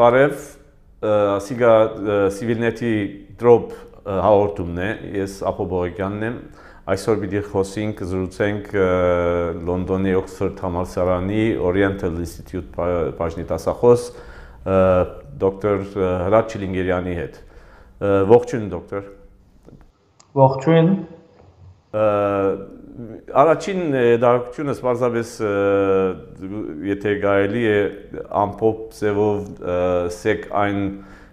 Բարև, ասիգա Civilnet-ի drop հաղորդումն է, ես Ապո Բողոկյանն եմ։ Այսօր պիտի խոսենք, զրուցենք Լոնդոնի Oxford համալսարանի Oriental Institute բաժնի դասախոս դոկտոր Հրաչ Չիլինգերյանի հետ։ Ողջույն դոկտոր։ Ողջույն առաջին դարակությունը սպարզապես եթե գայելի է ամփոփ ձևով սեք այն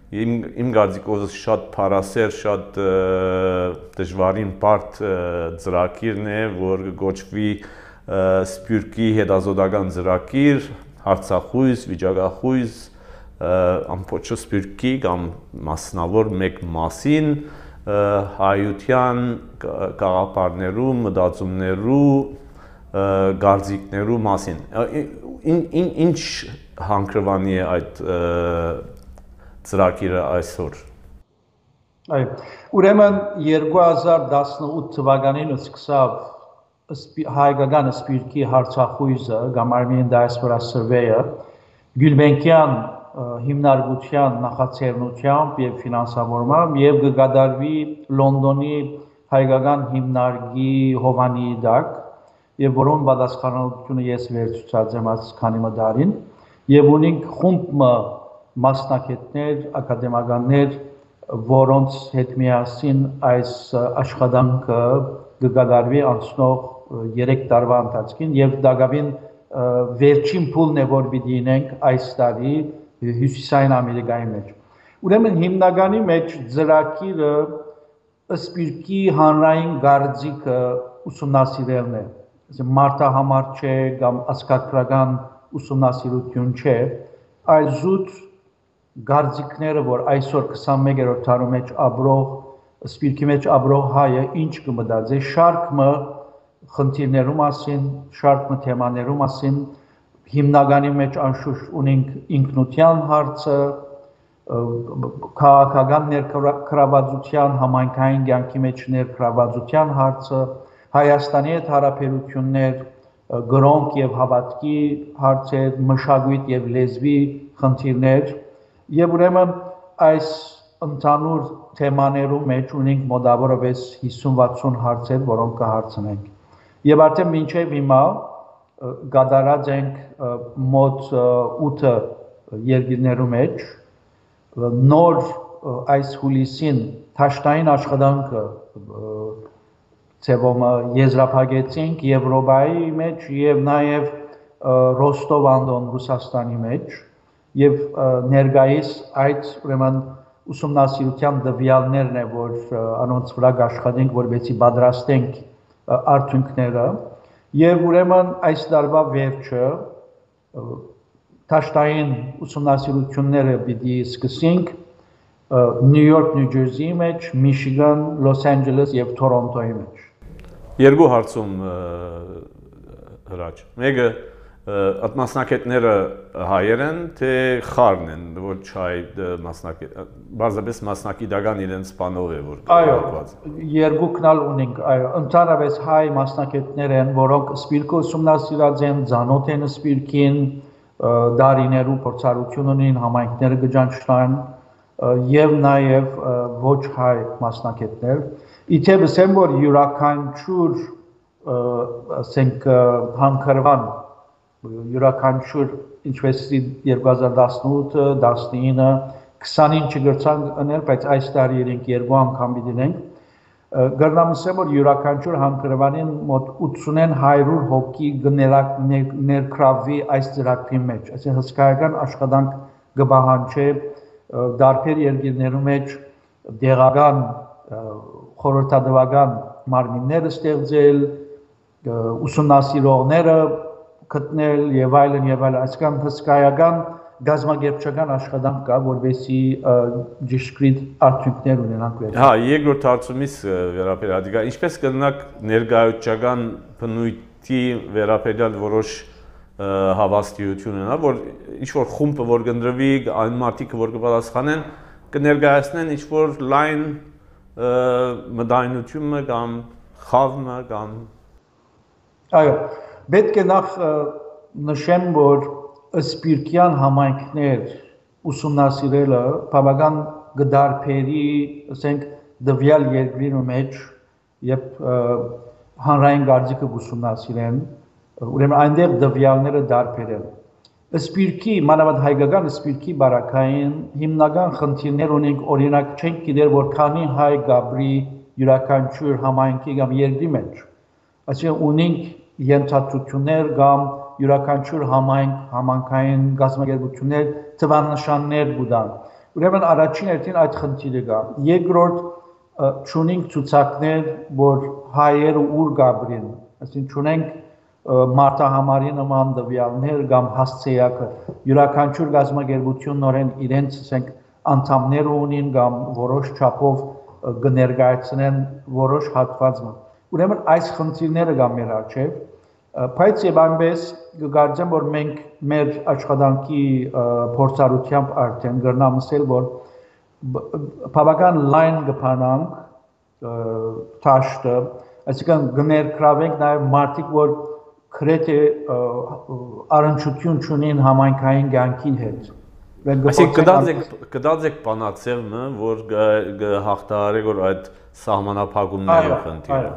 իմ իմ գարձիկով շատ փարասեր, շատ դժվարին բարդ ծրագիրն է, որ գոչվի սպյուրքի հետազոտական ծրագիր, հարցախույս, վիճակախույս, ամփոփ սպյուրքի կամ մասնավոր մեկ մասին հայության գաղափարներու, մտածումներու, գարձիկներու մասին։ Ինչ հանգրվանի է այդ ծրագիրը այսօր։ Այո։ Ուրեմն 2018 թվականին սկսավ հայկական սպիրկի հարցախույզը կամ Armenian Diaspora Survey-ը Գյուլբենկյան հիմնարկության նախաձեռնությամբ եւ ֆինանսավորմամբ եւ կգադարվի Լոնդոնի հայկական հիմնարկի Հովանի դակ եւ որոն պատասխանատվությունը ես վերցուցած եմ այս քանի մդարին եւ ունենք խումբ մասնակիցներ, ակադեմիականներ, որոնց հետ միասին այս աշխատանքը կգադարվի անցնող 3 տարվա ընթացքին եւ դակավին վերջին փուլն է որ պիտի ունենք այս տարի հյուսիսային Ամերիկայի մեջ։ Ուրեմն հիմնականի մեջ ծրագիրը սպիրկի հանրային գարձիկը ուսումնասիրելն է։ Այսինքն մարտահամար չէ կամ ասկակրական ուսումնասիրություն չէ, այլ զուտ գարձիկները, որ այսօր 21-րդ դարու մեջ ապրող սպիրկի մեջ ապրող հայը ինչ կմտածի, շարքը խնդիրներու մասին, շարքը թեմաներու մասին, հիմնականի մեջ անշուշտ ունենք ինքնության հարցը, քաղաքական ներկրավվածության, համայնքային կյանքի մեջ ներկրավվածության հարցը, Հայաստանի հետ հարաբերություններ, գրոնք եւ հավատքի հարցեր, մշակույթ եւ լեզվի խնդիրներ եւ ուրեմն այս ընդհանուր թեմաներու մեջ ունենք մոտավորապես 50-60 հարցեր, որոնք կհարցնենք։ Եվ արդեն մինչև հիմա գադարած ենք մոտ 8 երկիրներու մեջ նոր այս հուլիսին թաշտային աշխատանքը ծևոմը եզրափակեցինք Եվրոպայի մեջ եւ նաեւ Ռոստով-Անդոն Ռուսաստանի մեջ եւ ներգայիս այդ ուրեմն ուսումնասիրության դվյալներն է որ անոնց վրա աշխատենք որովհետեւ պատրաստենք արդյունքները Եվ ուրեմն այս տարվա վերջը տաշտային ուսումնասիրությունները պիտի սկսենք Նյու Յորք, Նյու Ջերսիի մեջ, Միշիգան, Լոս Անջելես եւ Թորոնտոյի մեջ։ Երկու հարցում հրաչ։ Մեկը այդ մասնակիցները հայեր են, թե խառն են, ոչ հայ մասնակից, բարձրապես մասնակիտական իրենց սպանով է որ Այո, երկուքն ալ ունենք, այո, ընդհանրապես հայ մասնակիցներ են, որոնք սպիրկը ուսումնասիրած են, ցանոթ են սպիրկին, դարիներու փորձառություն ունին, համայնքները գճանչնան եւ նաեւ ոչ հայ մասնակիցներ։ Իթեպ ասեմ, որ յուրաքանչյուր ասենք հանգրվան յուրաքանչյուր ինչպես 2018, 19, 20-ին չգրցան անել, բայց այս տարի իրենք երկու անգամ դինենք Գերնամսեմ որ յուրաքանչյուր հանգրվանին մոտ 80-ն 100 հոգի գներակ ներքրավի այս ծրագրի մեջ, այսինքն հսկայական աշխատանք գբահանչե դարբեր երկիրներու մեջ դեղական խորհրդատվական մարմիններ ստեղծել, ուսումնասիրողները գտնել եւ այլն եւ այլն այսքան հսկայական գազագերբչական աշխատանք կա, որովհետեւ ճշգրիտ արդյունքներ ունենանք վեր։ Հա, երկրորդ հարցումից վերաբերյալ, դիգա ինչպես կգնաք ներգայացական բնույթի վերաբերյալ որոշ հավաստիություն ունենա, որ ինչ որ խումբը որ կնդրվի, այն մարդիկը որ կպատասխանեն, կներկայացնեն ինչ որ լայն մտայնությունը կամ խավը կամ Այո, Պետք է նախ նշեմ, որ սպիրկյան համայնքներ ուսումնասիրելը բավական գդարբերի, ասենք դվյալ երկրի մեջ երբ հանրային գարձիկը ուսումնասիրեն, ուրեմն այնտեղ դվյալները դարբերել։ Սպիրկի, մանավանդ հայկական սպիրկի բարակային հիմնական խնդիրներ ունենք, օրինակ չենք գիտեր, որ քանի հայ գաբրի յուրաքանչյուր համայնքի կամ երկրի մեջ։ Այսինքն ունենք ենթադրություններ կամ յուրաքանչյուր համայնք, համանքային գազམ་ագերբություններ թվանշաններ գուտան։ Ուրեմն առաջին հերթին այդ խնդիրը կա։ Երկրորդ ճունենք ցուցակներ, որ հայերը ուր գաբրին, այսինքն ճունենք մարտահամարի նման դվյալներ կամ հասցեակը յուրաքանչյուր գազམ་ագերբություն նորեն իրենց ասենք անդամներ ունին կամ որոշ չափով կներկայացնեն որոշ հատվածը։ Ուրեմն այս խնդիրները կա մեր առջև, բայց եւ այնպես կգարձեմ որ մենք մեր աշխատանքի փորձառությամբ արդեն գրնամ ասել որ բավական լայն կփանանք թաշտը, այսինքն գներկրավենք նաև մարդիկ, որ քրեթե առնչություն չունեն համայնքային կյանքի հետ։ Այսինքն կդարձեք կդարձեք բանացելը, որ հաղթահարի որ այդ սահմանափակումները խնդիրը։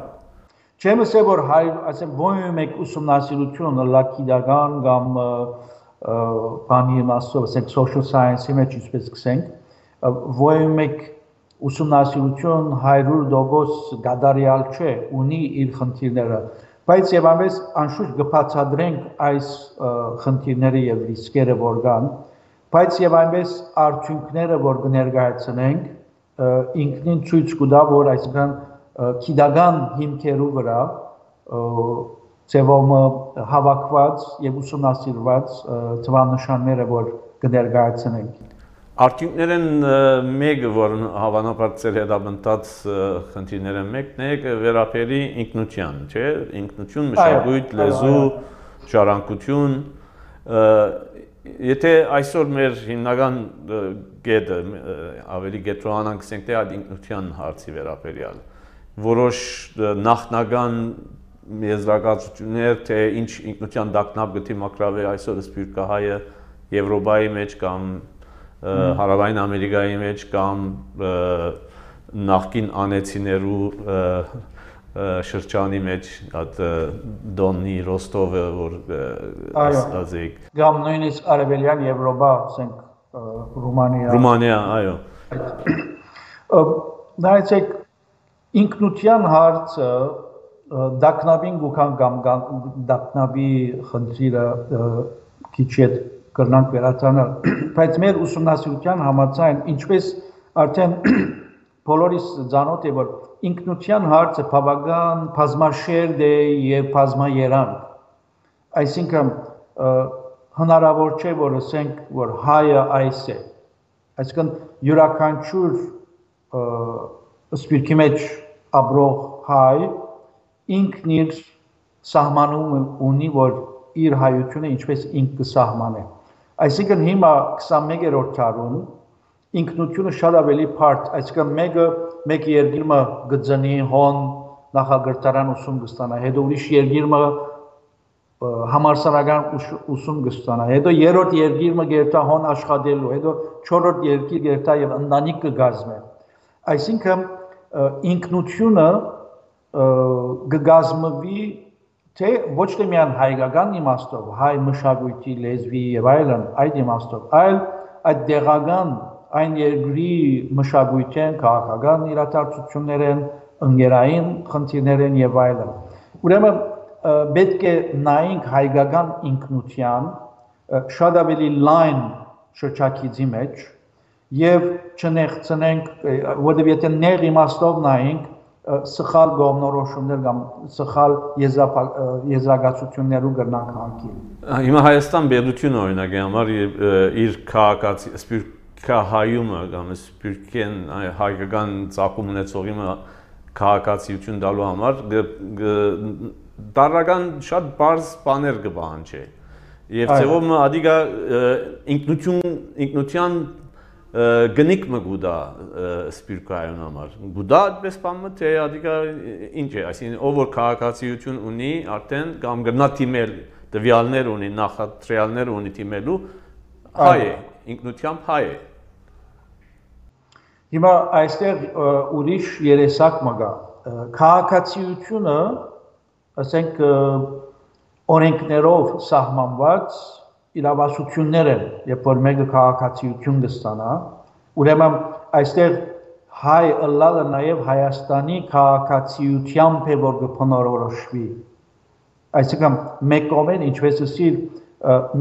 Չեմ ասել որ հայ, ասեմ ո՞յում եք ուսումնասիրություն լակիդական կամ բանի իմաստով, ասենք social science-ի մեջ ինչպես կսենք, ո՞յում եք ուսումնասիրություն 100% գադարյալ չէ, ունի իր խնդիրները, բայց եւ ամենից անշուշտ կբացատրենք այս խնդիրները եւ ռիսկերը որ կան, բայց եւ այնպես արդյունքները որ կներկայացնենք ինքնին ցույց կտա որ այսինքն քիդական հիմքերու վրա ծևոմը հավաքված եւ ուսումնասիրված թվանշանները որ կներկայացնենք Արդյունքներ են մեկը, որ հավանաբար ծեր հետաբնտած խնդիրները մեկն է վերապերի ինքնության, չէ՞, ինքնություն, մշակույթ, լեզու, ժառանգություն։ Եթե այսօր մեր հիմնական գետը ավելի գետրոնանք ասենք թե այդ ինքնության հարցի վերապերյալ որոշ նախնական եզրակացություններ թե ինչ ինքնության դակնապ գտի մակրավե այսօր սպիրկահայը Եվրոպայի մեջ կամ Հարավային Ամերիկայի մեջ կամ նախկին անեցիներու շրջանի մեջ այդ Դոնի Ռոստովը որ ասացիք կամ նույնիսկ Արևելյան Եվրոպա, ասենք Ռումանիա Ռումանիա, այո։ Նայեցեք ինքնության հարցը դակնաբին գուքան կամ դակնաբի խնդիրը քիչ հետ կրնանք վերացանել, բայց մեր ուսումնասիրության համաձայն ինչպես արդեն բոլորիս ցանոթ է որ ինքնության հարցը բավական բազմաշերտ է եւ բազմաերան այսինքն հնարավոր չէ որ ասենք որ հայը այս է այսինքն յուրաքանչյուր սպիրկի մեջ ապրող հայ ինքն իր սահմանում ունի որ իր հայությունը ինչպես ինք կսահմանե Այսինքն հիմա 21-րդ դարում ինքնությունը շատ ավելի բարդ, այսինքն մեկը մեկ երկիրը գծնի հոն նախագծարան ուսում կստանա, հետո ուրիշ երկիրը համարսարական ուսում կստանա, հետո երրորդ երկիրը գերտա հոն աշխատելու, հետո չորրորդ երկիր գերտա եւ ընտանիք կգազմե։ Այսինքն ինքնությունը կգազմվի թե ոչ թե միայն հայկական իմաստով, հայ մշակույթի, լեզվի եւ այլն, այդ իմաստով, այլ այդ դեղական այն երկրի մշակույթեն, քաղաքական իրադարձություններեն, ընկերային խնդիրներեն եւ այլն։ Ուրեմն պետք է նայենք հայկական ինքնության շատ ավելի լայն շրջակիցի մեջ եւ չնեղցնենք, որովհետեւ եթե նեղ իմաստով նայենք, սխալ գոմնորոշումներ կամ սխալ եզրակացություններու կրնանք հանքի։ Հիմա Հայաստան բերությունը օրինակի համար իր քաղաքացի սպիրկահայումը կամ սպիրկեն հայկական ցակում ունեցողի քաղաքացիություն տալու համար դարական շատ բարձ բաներ կբանջի։ Եվ ծևոմը ադիգա ինքնություն ինքնության գնիկ մը գուդա սպիրկայուն համար գուդա այդպես բանը թե ադիկա ինչ է այսինքն ով որ քաղաքացիություն ունի արդեն կամ գնա թիմել տվյալներ ունի նախատրյալներ ունի թիմելու հայ է ինքնությամբ հայ է։ Հիմա այստեղ ուրիշ երեսակ մգա։ Քաղաքացիությունը, ասենք օրենքներով սահմանված իրավասություններ են, երբ որ մեկը քաղաքացիություն կստանա, ուրեմն այստեղ հայ ըլլալը նաև Հայաստանի քաղաքացիությամբ է որ կփնորոշվի։ Այսինքն մեկ կողմեն ինչպես ասիր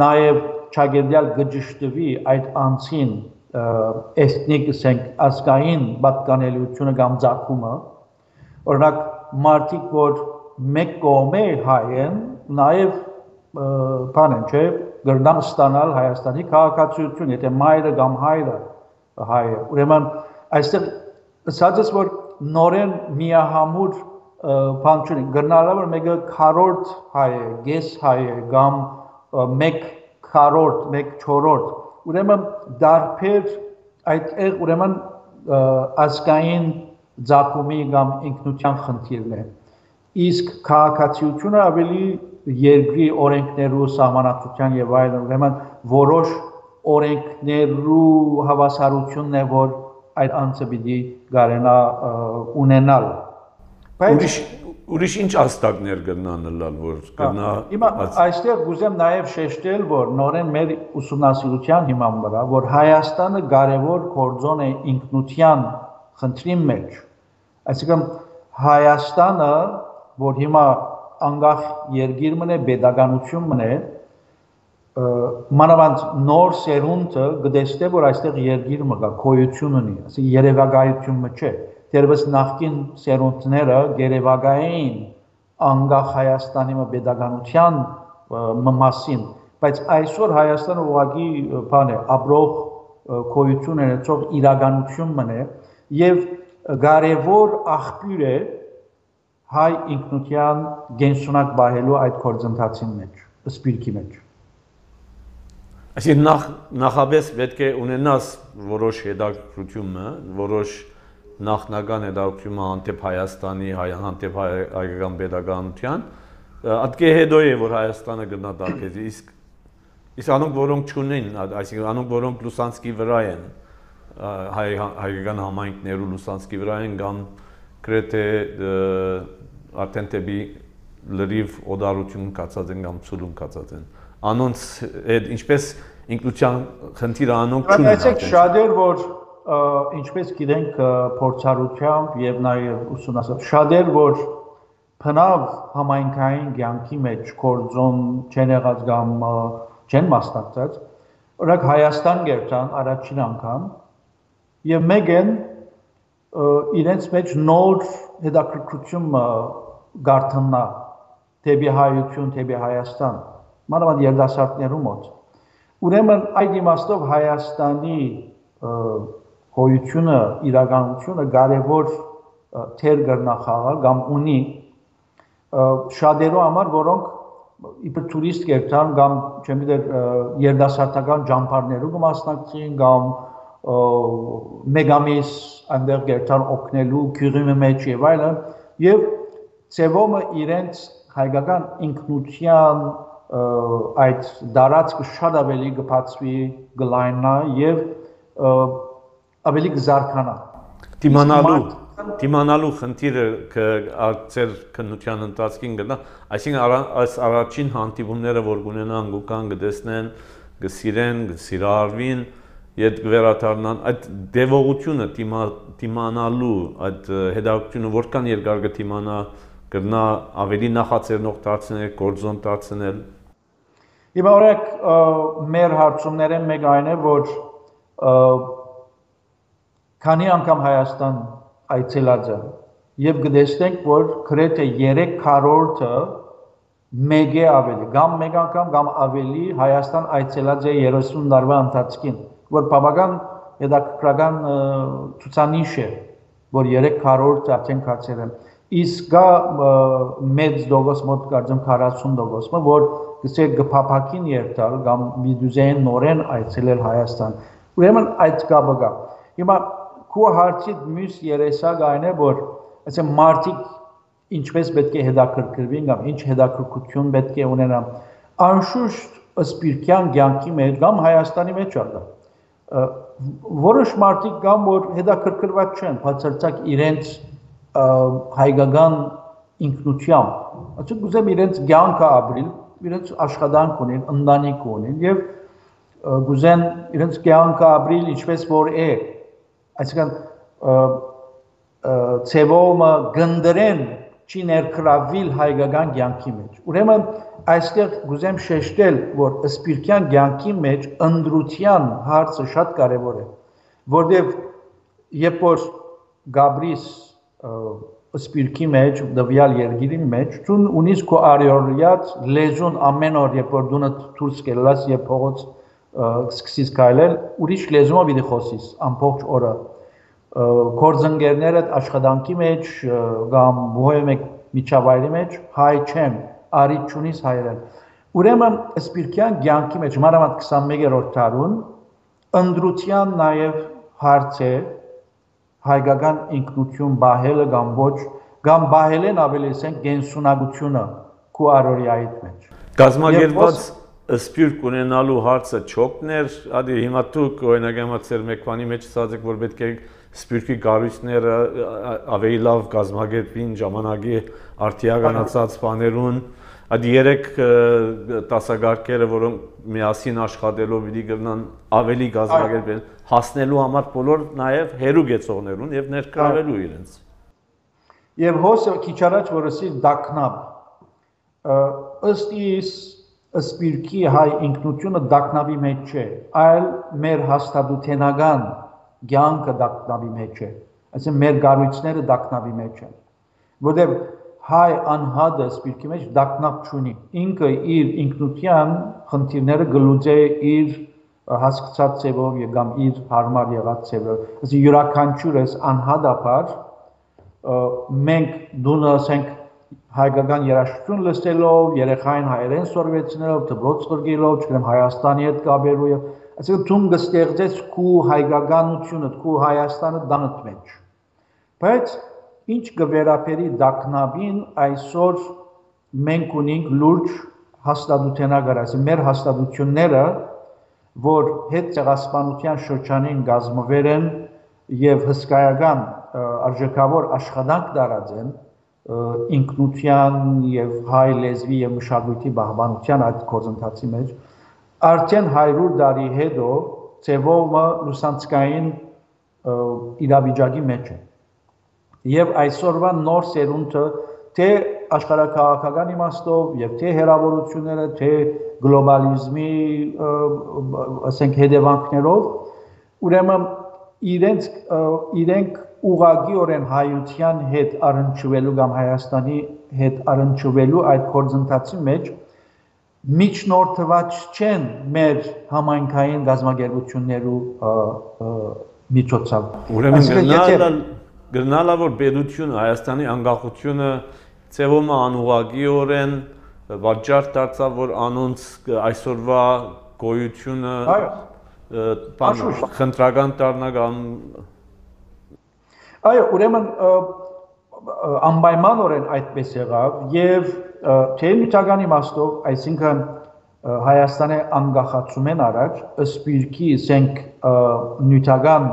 նաև ճագերդյալ գճշտվի այդ անցին էթնիկ ասենք ազգային պատկանելիությունը կամ ցակումը օրինակ մարդիկ որ մեկ կողմե հայ են նաև բան են չէ գրնամ ստանալ Հայաստանի քաղաքացիություն եթե մայրը կամ հայրը հայ է ուրեմն այստեղ ասածս որ նորեն միահամուր բան չունի գրնալը որ մեկը քարորդ հայ է գես հայ է կամ մեկ քարորդ մեկ չորրորդ ուրեմն դարբեր այդտեղ ուրեմն ազգային ցակումի կամ ինքնության խնդիրն է իսկ քաղաքացիությունը ավելի երկրի օրենքներու սահմանադրության եւ այլն ուրեմն որոշ օրենքներու հավասարությունն է որ այդ անձը պիտի գարենա ունենալ բայց ուրիշ ինչ աստակներ կգնան լալ որ կգնա հիմա այստեղ գուզեմ նաև շեշտել որ նորեն մեր ուսումնասիրության հիման վրա որ Հայաստանը կարևոր կորձոն է ինքնության խնդրի մեջ այսինքն Հայաստանը որ հիմա անգախ երգիր մնե pedagogiություն մնե մանավանդ նոր սերունդը գտեստե որ այստեղ երգիր մգա կոյություն ունի ասի երևակայություն մը չէ դերևս նախկին սերունդները երևակային անգախ Հայաստանի մը pedagogiության մասին բայց այսօր Հայաստանը ուղղակի բան է ապրող կոյություն ունեցող իրականություն մնե եւ կարևոր աղբյուր է հայ ինքնության գենսունակ բահելու այդ կորձընթացին մեջ, սպիրկի մեջ։ Այսինքն նախ նախաբես պետք է ունենաս որոշ հետաքրությունը, որոշ նախնական հետաքրությունը հանդեպ Հայաստանի, հանդեպ հայկական pedagogiության, ատկե հետո է որ Հայաստանը գտնա դարքեզ, իսկ իսկ անոնք որոնք չունեն, այսինքն անոնք որոնք Լուսանսկի վրա են, հայ հայկական համայնքներու Լուսանսկի վրա են կամ գրեթե արդեն դեպի լրիվ օդարություն կացած են կամ ցուլում կացած են անոնց այդ ինչպես ինքնության խնդիրը անոնք չունեն Բայց շատեր որ ինչպես գիտենք փորձառությամբ եւ նաեւ ուսումնասիրությամբ շատեր որ փնավ համայնքային ցանկի մեջ կորձոն չեն եղած կամ չեն մասնակցած օրինակ Հայաստան գերտան առաջին անգամ եւ մեկ են իրենց մեջ նոր հետաքրքրություն գարթնա թեպի հայություն, թեպի Հայաստան, մանավանդ երդասարտներու մոտ։ Ուրեմն այդ իմաստով Հայաստանի հոյությունը, իրականությունը կարևոր թեր գրնախաղալ կամ ունի շատերու համար, որոնք իբր տուրիստ կերտան կամ չեմ գիտեր երդասարտական ջամփարներու կմասնակցին կամ մեգամիս այնտեղ գերտան օգնելու քյուրիմի մեջ եւ այլն եւ ծևոմը իրենց հայկական ինքնության այդ դարածքը շատ ավելի կփածվի գլայնա եւ ավելի կզարքանա դիմանալու դիմանալու խնդիրը կարձեր քննության ընթացքին գնա այսինքն այս առաջին հանդիպումները որ կունենան գուկան կդեսնեն կսիրեն կսիրարվին իդ վերադառնան այդ դեվողությունը դիմանալու այդ հետաքրությունը որքան երկար կդիմանա կգնա ավելի նախաձեռնող դարձնել, գործոն դարձնել։ Հիմա օրեք մեր հարցումները մեկ այն է, որ քանի անգամ Հայաստան այցելած է եւ գտեսնենք, որ գրեթե 3 քառորդը մեկ է ավելի, կամ մեկ անգամ կամ ավելի Հայաստան այցելած է 30 տարվա ընթացքին որ բավական հետաքրքրական ցուցանիշ է, որ 300 արդեն կացել են։ Իսկ կա մեծ դոգոս մոտ կարծեմ 40 դոգոսը, որ գսե գփափակին երթալ կամ միդուզեն նորեն այցելել Հայաստան։ Ուրեմն այդ կապը կա։ Հիմա քո հարցի մյուս երեսակ այն է, որ ասեմ մարտիկ ինչպես պետք է հետաքրքրվին կամ ինչ հետաքրքրություն պետք է ունենան։ Անշուշտ սպիրկյան ցանկի մեջ կամ Հայաստանի մեջ ալա որոշ մարդիկ կան, որ հետաքրքրված չեն բացարձակ իրենց հայկական ինքնությամբ։ Այսինքն գուզեմ իրենց ցանկը ապրիլ, իրենց աշխատանք ունեն, ընտանիք ունեն եւ գուզեն իրենց ցանկը ապրիլ ինչպես որ է։ Այսինքն ցևոմը գնդրեն չի ներքրավիլ հայկական ցանկի մեջ։ Ուրեմն այստեղ գուզեմ շեշտել, որ սպիրկյան ցանկի մեջ ընդրության հարցը շատ կարևոր է, որտեղ երբ որ Գաբրիս սպիրկի մեջ, դվյալ երգիրի մեջ, ցուն ունիս քո արիորիած լեզուն ամեն օր, երբ որ դու դուրս կելաս եւ փողոց սկսես կայլել, ուրիշ լեզումով պիտի խոսիս ամբողջ օրը։ Կորձընկերներդ աշխատանքի մեջ կամ բոհե մեկ միջավայրի մեջ հայ չեն, արիտ չունիս հայերեն։ Ուրեմն սպիրկյան ցանկի մեջ մանավանդ 21-րդ դարուն ընդրության նաև հարց է հայկական ինքնություն բահելը կամ ոչ կամ բահելեն ավելի ասենք գենսունակությունը քու արորիայիդ մեջ գազագերված սպիրկ ունենալու հարցը չոքներ, ադի հիմա դուք օրինակ եմացեր մեկ բանի մեջ ասացեք, որ պետք է սպիրկի գարույցները ավելի լավ գազագերբին ժամանակի արտիականացած բաներուն, Այդ երեք տասագարկերը, որոնք միասին աշխատելով պիտի գտնան ավելի գազագերբել, հասնելու համար բոլոր նաև հերու գեցողներուն եւ ներկայավելու իրենց։ Եվ հոսը քիչ առաջ որսի դակնապ ըստ իս սպիրկի հայ ինքնությունը դակնապի մեջ չէ, այլ մեր հաստատութենական ցանկը դակնապի մեջ է։ Այսինքն մեր գառույցները դակնապի մեջ են։ Որտեղ հայ անհատը սպիրկի մեջ դակնապ չունի։ Ինքը իր ինքնության խնդիրները գլուծե իր հասկացած ձևով եւ կամ իր հարմար եղած ձևով։ Այսինքն յուրաքանչյուրս անհատաբար մենք դունը ասենք հայկական երաժշտություն լսելով, երեխային հայերեն սորվեցնելով, դպրոց գրգելով, չգիտեմ Հայաստանի հետ կապերու եւ այսինքն ցում գստեղծես քու հայկականությունը, քու Հայաստանը դանդ մեջ։ Բայց Ինչ կվերապերի դակնաբին այսօր մենք ունենք լուրջ հաստատութենագար, այսինքն մեր հաստատությունները, որ հետ ցեղասպանության շրջանին գազմվեր են եւ հսկայական արժեքավոր աշխատանք դարած են ինքնության եւ հայ լեզվի եւ մշակույթի բահբանության այդ գործընթացի մեջ արդեն 100 տարի հետո ծևովը լուսանցկային իրավիճակի մեջ է եւ այսօրվա նոր սերունդը թե աշխարհակաղակական իմաստով եւ թե հերավորությունները, թե գլոբալիզմի, ասենք հետևանքներով, ուրեմն իրենց իրենք ուղագիորեն հայության հետ առնչվելու կամ Հայաստանի հետ առնչվելու այդ կորձընթացի մեջ միջնորդված չեն մեր համայնքային գազագերբություններու միջոցով։ Ուրեմն գնալ գնալա որ պետությունը Հայաստանի անկախությունը ծևոմ անուղագիորեն վաճառ դարձավ որ անոնց այսօրվա գոյությունը բան խնդրական դառնա կամ այո ուրեմն անպայմանորեն այդպես եղավ եւ թե նյութական իմաստով այսինքն Հայաստանի անկախացումեն առաջ սպիրկի ասենք նյութական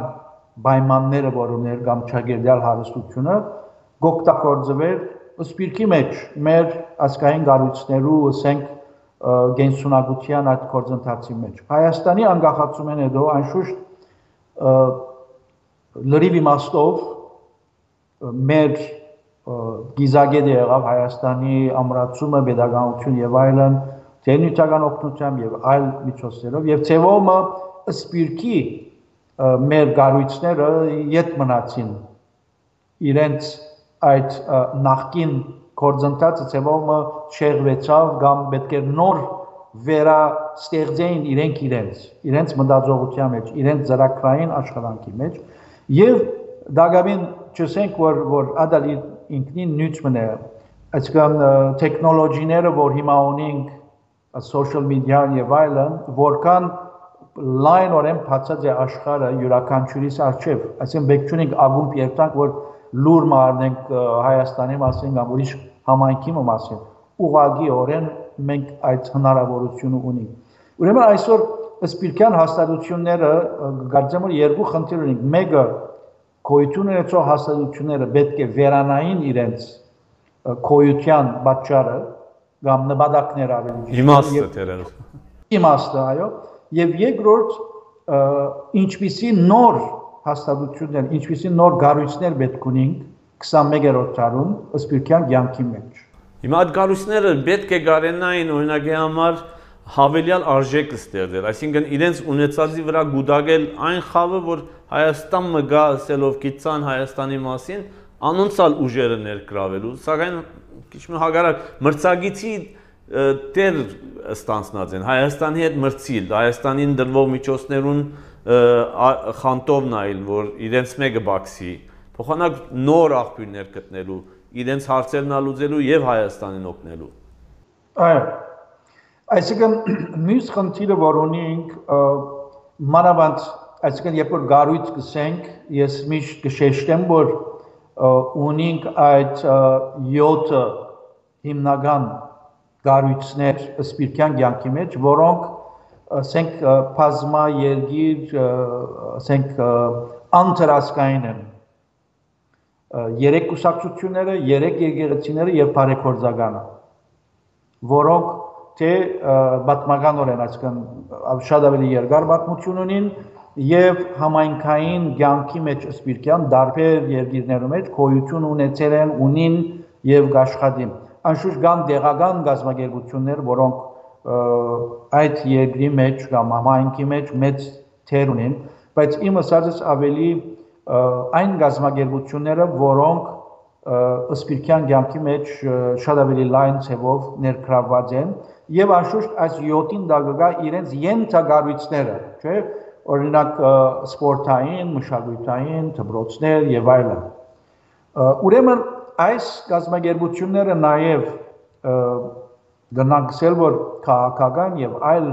պայմանները, որ ուներ կամ ճագերդյալ հարստությունը, գոկտակորձվեր սպիրկի մեջ մեր ասկային գառույցներու, ասենք, գենսունակության այդ կորձընթացի մեջ։ Հայաստանի անկախացումեն հետո անշուշտ լրիվ իմաստով մեր գիզագետ եղավ Հայաստանի ամրացումը, pedagogiություն եւ այլն, տեխնիկական օգնությամբ եւ այլ միջոցներով եւ ցեվոմը սպիրկի մեր գառույցները յետ մնացին իրենց այդ նախքին կորձընթացը ծևոմը շեղվեցավ կամ պետք է նոր վերա ստեղծեին իրենք իրենց իրենց մտածողության մեջ իրենց ծրագրային աշխատանքի մեջ եւ դակավին չսենք որ որ ադալ ինքնին նյութ մնա այսքան տեխնոլոգիները որ հիմա ունենք social media-ն եւ այլն որքան լայնորեն բացած է աշխարհը յուրաքանչյուրիս արչև, այսինքն բեք չունենք ագումբ երթանք, որ լուր մարնենք Հայաստանի մասին կամ ուրիշ համայնքի մասին։ Ուղագի օրեն մենք այդ հնարավորությունը ունենք։ Ուրեմն այսօր սպիրկյան հաստատությունները գարձեմ որ երկու խնդիր ունենք մեկը գոյություն ունեցող հաստատությունները պետք է վերանային իրենց գոյության պատճառը կամ նպատակներ ավելի իմաստը դերել իմաստը այո եւ երկրորդ ինչպիսի նոր հաստատություններ ինչպիսի նոր գառույցներ պետք ունենք 21-րդ դարում սպիրկյան կյանքի մեջ Հիմա այդ գառույցները պետք է գարենային օրինակի համար հավելյալ արժեք ստեղծել, այսինքն իրենց ունեցածի վրա գուդագել այն խավը, որ Հայաստան մգա ասելով գիտցան Հայաստանի մասին, անոնցալ ուժերը ներգրավելու, սակայն քիչ մի հագարակ մրցագիցի տեր ստանցնած են Հայաստանի հետ մրցիլ, Հայաստանին դրվող միջոցներուն խանտով նայել, որ իրենց մեկը բաքսի, փոխանակ նոր աղբյուրներ գտնելու, իրենց հարցերն ալուծելու եւ Հայաստանին օգնելու։ Այո, Այսինքն մյուս խնդիրը, որ ունենք, մանավանդ, այսինքն երբ որ գարույց գսենք, ես միշտ կշեշտեմ, որ ունենք այդ 7 հիմնական գարույցներ սպիրկյան կյանքի մեջ, որոնք ասենք բազմա երգիր, ասենք անտրասկային են երեք կուսակցությունները, երեք եկեղեցիները եւ բարեգործականը, որոնք թե պատմականորեն այսինքն շատ ավելի երկար պատմություն ունին եւ համայնքային ցանկի մեջ սպիրկյան դարբեր երկիրներում մեջ գոյություն ունեցել են ունին եւ աշխատին անշուշտ կան դեղական գազագերբություններ որոնք այդ երկրի մեջ կամ համայնքի մեջ մեծ թեր ունեն բայց իմ ասածս ավելի այն գազագերբությունները որոնք սպիրկյան ցանկի մեջ շատ ավելի լայն ցևով ներգրավված են եւ անշուշտ այս 7-ին դա գա իրենց յենթագարույցները, չէ՞, օրինակ սպորտային, մշակութային, դպրոցներ եւ այլն։ Ուրեմն այս գազագերբությունները նաեւ գնանքսել որ քաղաքական եւ այլ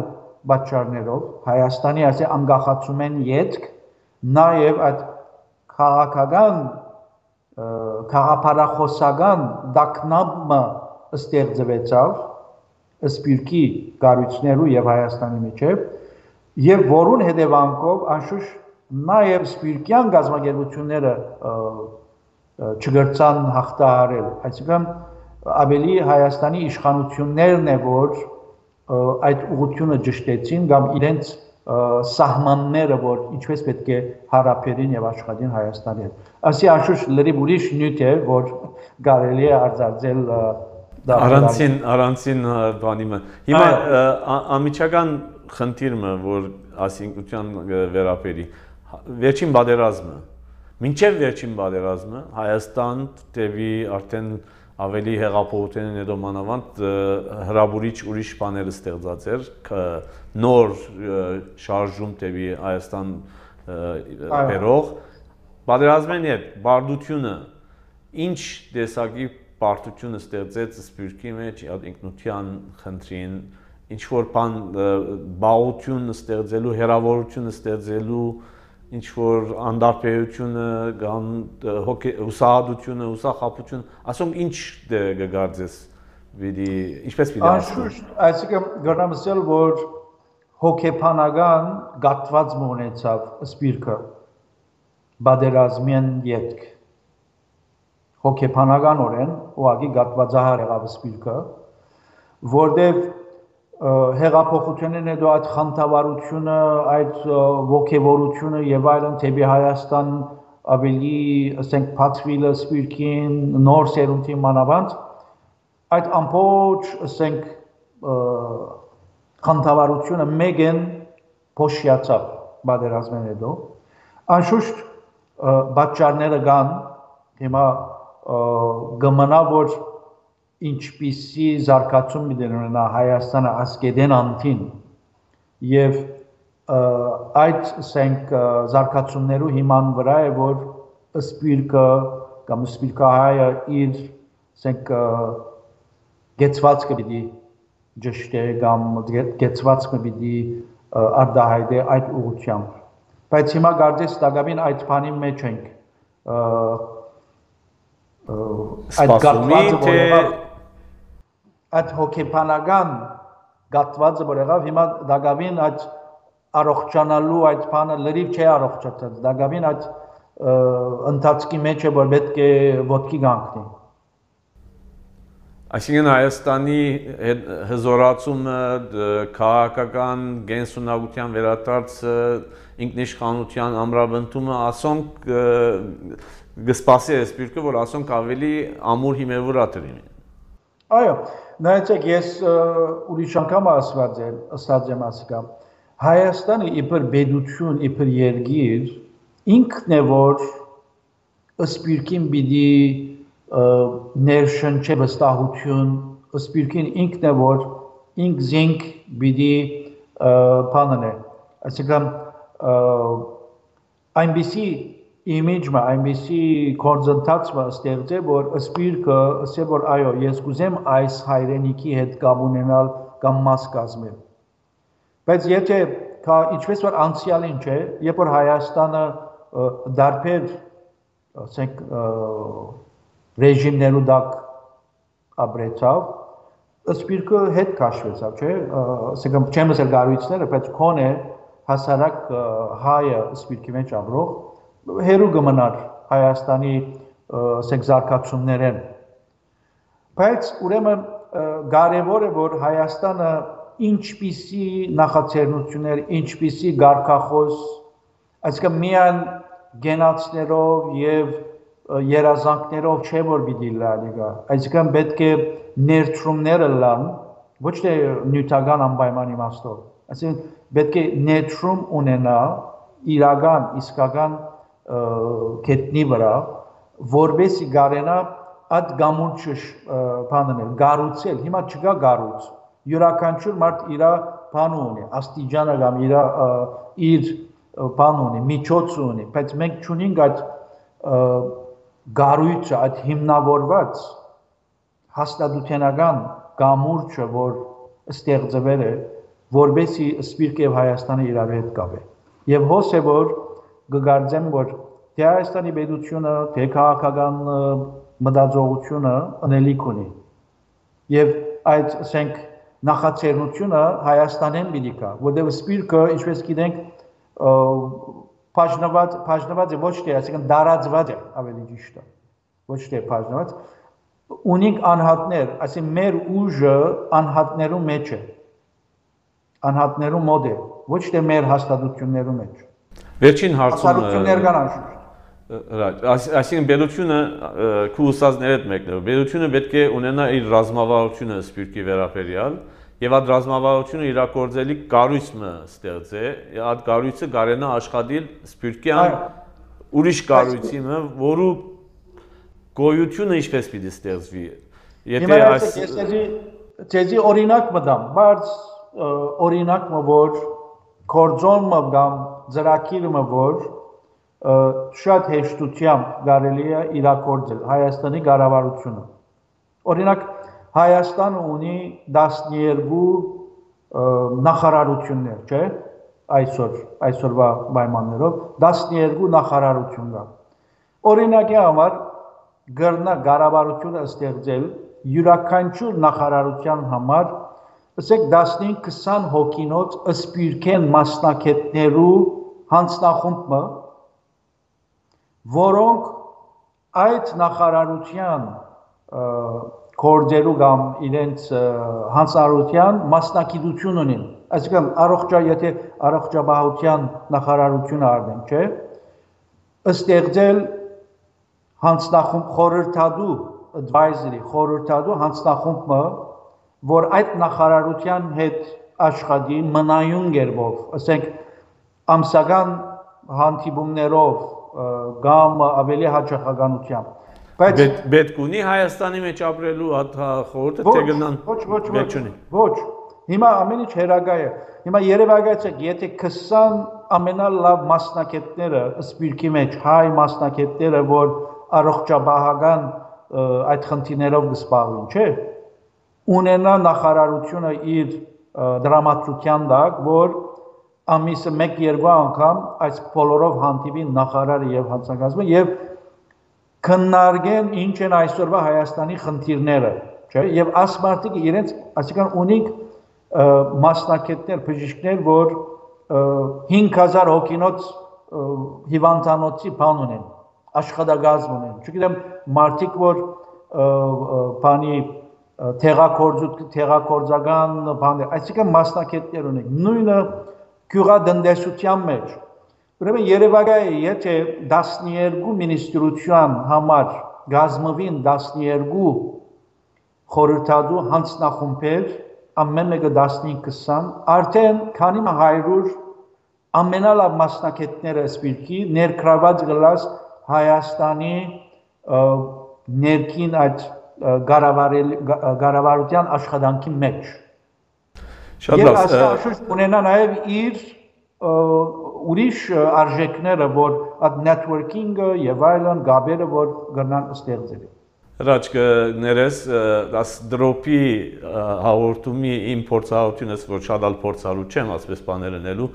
պատճառներով Հայաստանի ասե անկախացում են յետք նաեւ այդ քաղաքական քաղաքապարախոսական դակնաբը ստեղծվեցավ սպիրկի կառույցներու եւ Հայաստանի միջև եւ որուն հետևանքով անշուշտ նաեւ սպիրկյան գազագերբությունները չգրցան հաղթահարել։ Այսինքն ավելի Հայաստանի իշխանություններն է, որ այդ ուղությունը ճշտեցին կամ իրենց սահմանները, որ ինչպես պետք է հարաբերին եւ աշխատին Հայաստանի հետ։ Ասի աշուշ լրիվ ուրիշ նյութ է, որ կարելի է արձարձել դա առանցին առանցին բանի մը։ Հիմա ամիջական խնդիրը, որ ասինքության վերաբերի վերջին բادرազմը Մինչև վերջին բարերազմը Հայաստան դեպի արդեն ավելի հեղափոխության հետո մանավանդ հրաբուրիչ ուրիշ բաներ ստեղծած էր նոր շարժում դեպի Հայաստան բերող հա։ Բادرազմեն հետ բարդությունը ինչ տեսակի բարդությունը ստեղծեց սպյուրքի մեջ ինքնության խնդրին ինչ որ բան բաղություն ստեղծելու հերավորություն ստեղծելու ինչ որ անդարբերությունը կամ հուսահատությունը, հուսախապություն, ասում ինչ դեր կգարձես պիտի ինչպես պիտի աշխուժ, այսինքն գտնամ ասել որ հոգեբանական գատված մոնեցավ սպիրկը բادرազմյան յետք հոգեբանականորեն ուղակի գատվածահար եղավ սպիրկը որտեղ հեղափոխությունն հետո այդ խանդավառությունը, այդ ողքեվորությունը եւ այլն թեպի Հայաստան ավելի, ասենք, փածվիլը սպիրկին նոր սերունդի մանավանդ այդ ամբողջ, ասենք, խանդավառությունը մեգեն փոշիացավ բادرազմեն հետո։ Անշուշտ պատճառները կան հիմա գմնա որ ինչպիսի զարգացում դերնա Հայաստանը ասկեդեն անտին եւ այդ ասենք զարգացումներու հիման վրա է որ սպիրկը կամ սպիրկահայը իր ասենք գեցվածքը պիտի ճշտե կամ գեցվածքը պիտի արդահայտե այդ ուղությամբ բայց հիմա գարձես դակավին այդ բանի մեջ ենք այդ գատվածը որ այդ հոգեբանական գատվածը որ եղավ հիմա դակավին այդ առողջանալու այդ բանը լրիվ չի առողջացած։ Դա գավին այդ ընթացքի մեջ է որ պետք է ոդկի գանքնի։ Այսինքն Հայաստանի հզորացումը քաղաքական գենսունակության վերադարձը ինքնիշխանության ամրապնդումը ասոնք գսպասի է սպիրկը որ ասոնք ավելի ամուր հիմևուրա տրինի Այո նայեցեք ես ուրիշ անգամ ասված եմ ասած եմ ասիկա Հայաստանը իբր բեդություն իբր երգիր ինքն է որ սպիրկին պիտի ներշնչե վստահություն, սպիրկին ինքն է որ ինք զինք բիդի բանն է այսինքն այնպիսի image-ը, այնպիսի կոնցենտրացիա ստեղծե, որ սպիրկը ասե որ այո, ես կուզեմ այս հայրենիքի հետ կապ ունենալ կամ մաս կազմել։ Բայց եթե կա ինչպես որ անցյալին չէ, երբ որ Հայաստանը դարբեր ասենք ռեժիմներու դակ ապրեցավ սպիրկը հետ քաշվեցավ, չէ՞, ասենք չեմ ասել գարույցները, բայց քոնե հասարակ հայը սպիրկի մեջ ապրող հերու կմնար Հայաստանի ասենք զարգացումներեն։ Բայց ուրեմն կարևոր է որ Հայաստանը ինչպիսի նախաձեռնություններ, ինչպիսի ղարքախոս, այսինքն միան գենացներով եւ երազանքներով չէ որ պիտի լալիգա այսինքն պետք է ներդրումները լան ոչ թե նյութական անպայման իմաստով այսինքն պետք է ներդրում ունենա իրական իսկական կետնի վրա որբեսի գարենա այդ գամուրջը բաննել գառուցել հիմա չկա գառուց յուրաքանչյուր մարդ իր բան ունի աստիճանը կամ իր իր բան ունի միջոց ունի բայց մենք չունենք այդ գարույցը այդ հիմնավորված հաստատութենական գամուրջը, որ ստեղծվել է, որբեսի Սպիրկը եւ Հայաստանը իրար հետ կապե։ Եվ հոս է որ գգարձեմ որ թե Հայաստանի պետությունը, թե քաղաքական մտածողությունը անելիք ունի։ Եվ այդ ասենք նախաձեռնությունը Հայաստանեն պիտի կա, որտեղ Սպիրկը, ինչպես գիտենք, բաժնված բաժնված է ոչ թե, այսինքն դարածված է, ավելի ճիշտ է։ Ոչ թե բաժնված ունիկ անհատներ, այսինքն մեր ուժը անհատներու մեջ է։ Անհատներու մոդ է, ոչ թե մեր հաստատություններու մեջ։ Վերջին հարցումը հաստատություններ կան անշուշտ։ Այսինքն բերությունը քուսազների հետ մեկնելով, բերությունը պետք է ունենա իր ռազմավարությունը սպիրկի վերաբերյալ, եւ այդ ռազմավարությունը իրակորձելի կառույցը ստեղծե, այդ կառույցը կարենա աշխատել սպիրկյան ուրիշ կառույցի մը, որու գոյությունը ինչպես պիտի ստեղծվի։ Եթե այս ցեզի օրինակ մտամ, բայց օրինակ մը որ կորձոնը կամ ծրակիրը որ շատ հեշտությամբ կարելի է իրակորձել Հայաստանի կառավարությունը։ Օրինակ Հայաստանը ունի 12 նախարարություններ, չէ՞, այսօր, այսօրվա պայմաններով 12 նախարարություն կա։ Օրինակի համար գրնա կառավարությունը ստեղծել յուրաքանչյուր նախարարության համար ասեք 15-20 հոգինոց սպիրկեն մասնակետներու հանձնախումբը, որոնք այդ նախարարության կորձելու կամ իրենց հանցարության մասնակցություն ունեն։ Այսինքն առողջա, եթե առողջապահության նախարարությունը առնենք, չէ՞, ըստեղծել հանցնախումբ խորհրդադու advisory խորհրդադու հանցնախումբը, որ այդ նախարարության հետ աշխատի մնայուն գերբով, ասենք ամսական հանդիպումներով կամ ավելի հաճախականությամբ Բայց պետք ունի Հայաստանի մեջ ապրելու խորհուրդը թե գնան ոչ ոչ ոչ ոչ հիմա ամեն ինչ հերագայ է հիմա երևակայեցեք եթե 20 ամենալավ մասնակետները սպիրկի մեջ հայ մասնակետները որ առողջապահական այդ խնդիրներով կսպառվին չէ ունենա նախարարությունը իր դրամատուրգիան դակ որ ամիսը 1-2 անգամ այս բոլորով հանդիպի նախարարը եւ հանցագազմը եւ քննարկեն ինչ են այսօրվա Հայաստանի խնդիրները, չէ՞, եւ ասմարտիկը իրենց, այսինքն ունիկ մասնակիցներ, բժիշկներ, որ 5000 հոգինոց հիվանդանոցի բան ունեն, աշխատագազ ունեն։ Չգիտեմ, մարդիկ որ բանի թեղակորձուտ թեղակորձական բաներ, այսինքն մասնակիցներ ունեն։ Նույնը գյուղատնտեսության մեջ։ Ուրեմն Երևանը եթե 12 մինիստրության համար գազմվին 12 խորհրդադու հանձնախումբեր, ամեն մեկը 15-20, արդեն քանի 100 ամենալավ մասնակիցները սպիրկի ներգրաված գլաս Հայաստանի ներքին այդ գարավարության աշխատանքի մեջ։ Շատ լավ։ Եվ աշխուժ ունենա նաև իր ուրիշ արժեքները, որ այդ networking-ը եւ այլն գաբերը, որ գնան ստեղծել։ Հրաչ կներես, աս դրոպի հաղորդումի իմ փորձառությունս, որ շատ ալ փորձառու չեմ, ասպես բաներ ունելու,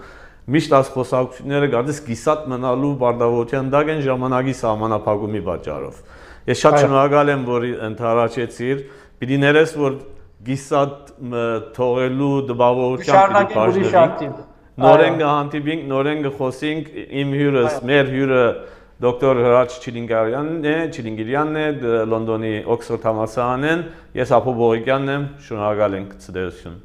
միշտ աս խոսակցությունները գարդես գիսատ մնալու բարդավության դակ են ժամանակի սահմանափակումի պատճառով։ Ես շատ շնորհակալ եմ, որ ընդհանրացեցիր։ Պիտի ներես, որ գիսատ թողելու դպավորությամբ պիտի բաժնվի։ Նորեն կհանդիպինք, նորեն կխոսենք իմ հյուրս, մեր հյուրը դոկտոր Հրաչ Չիլինգարյանն է, Չիլինգիրյանն է, Լոնդոնի Օքսֆորդ համալսարանն։ Ես Ափո Բողիկյանն եմ, շնորհակալ ենք ցտեսություն։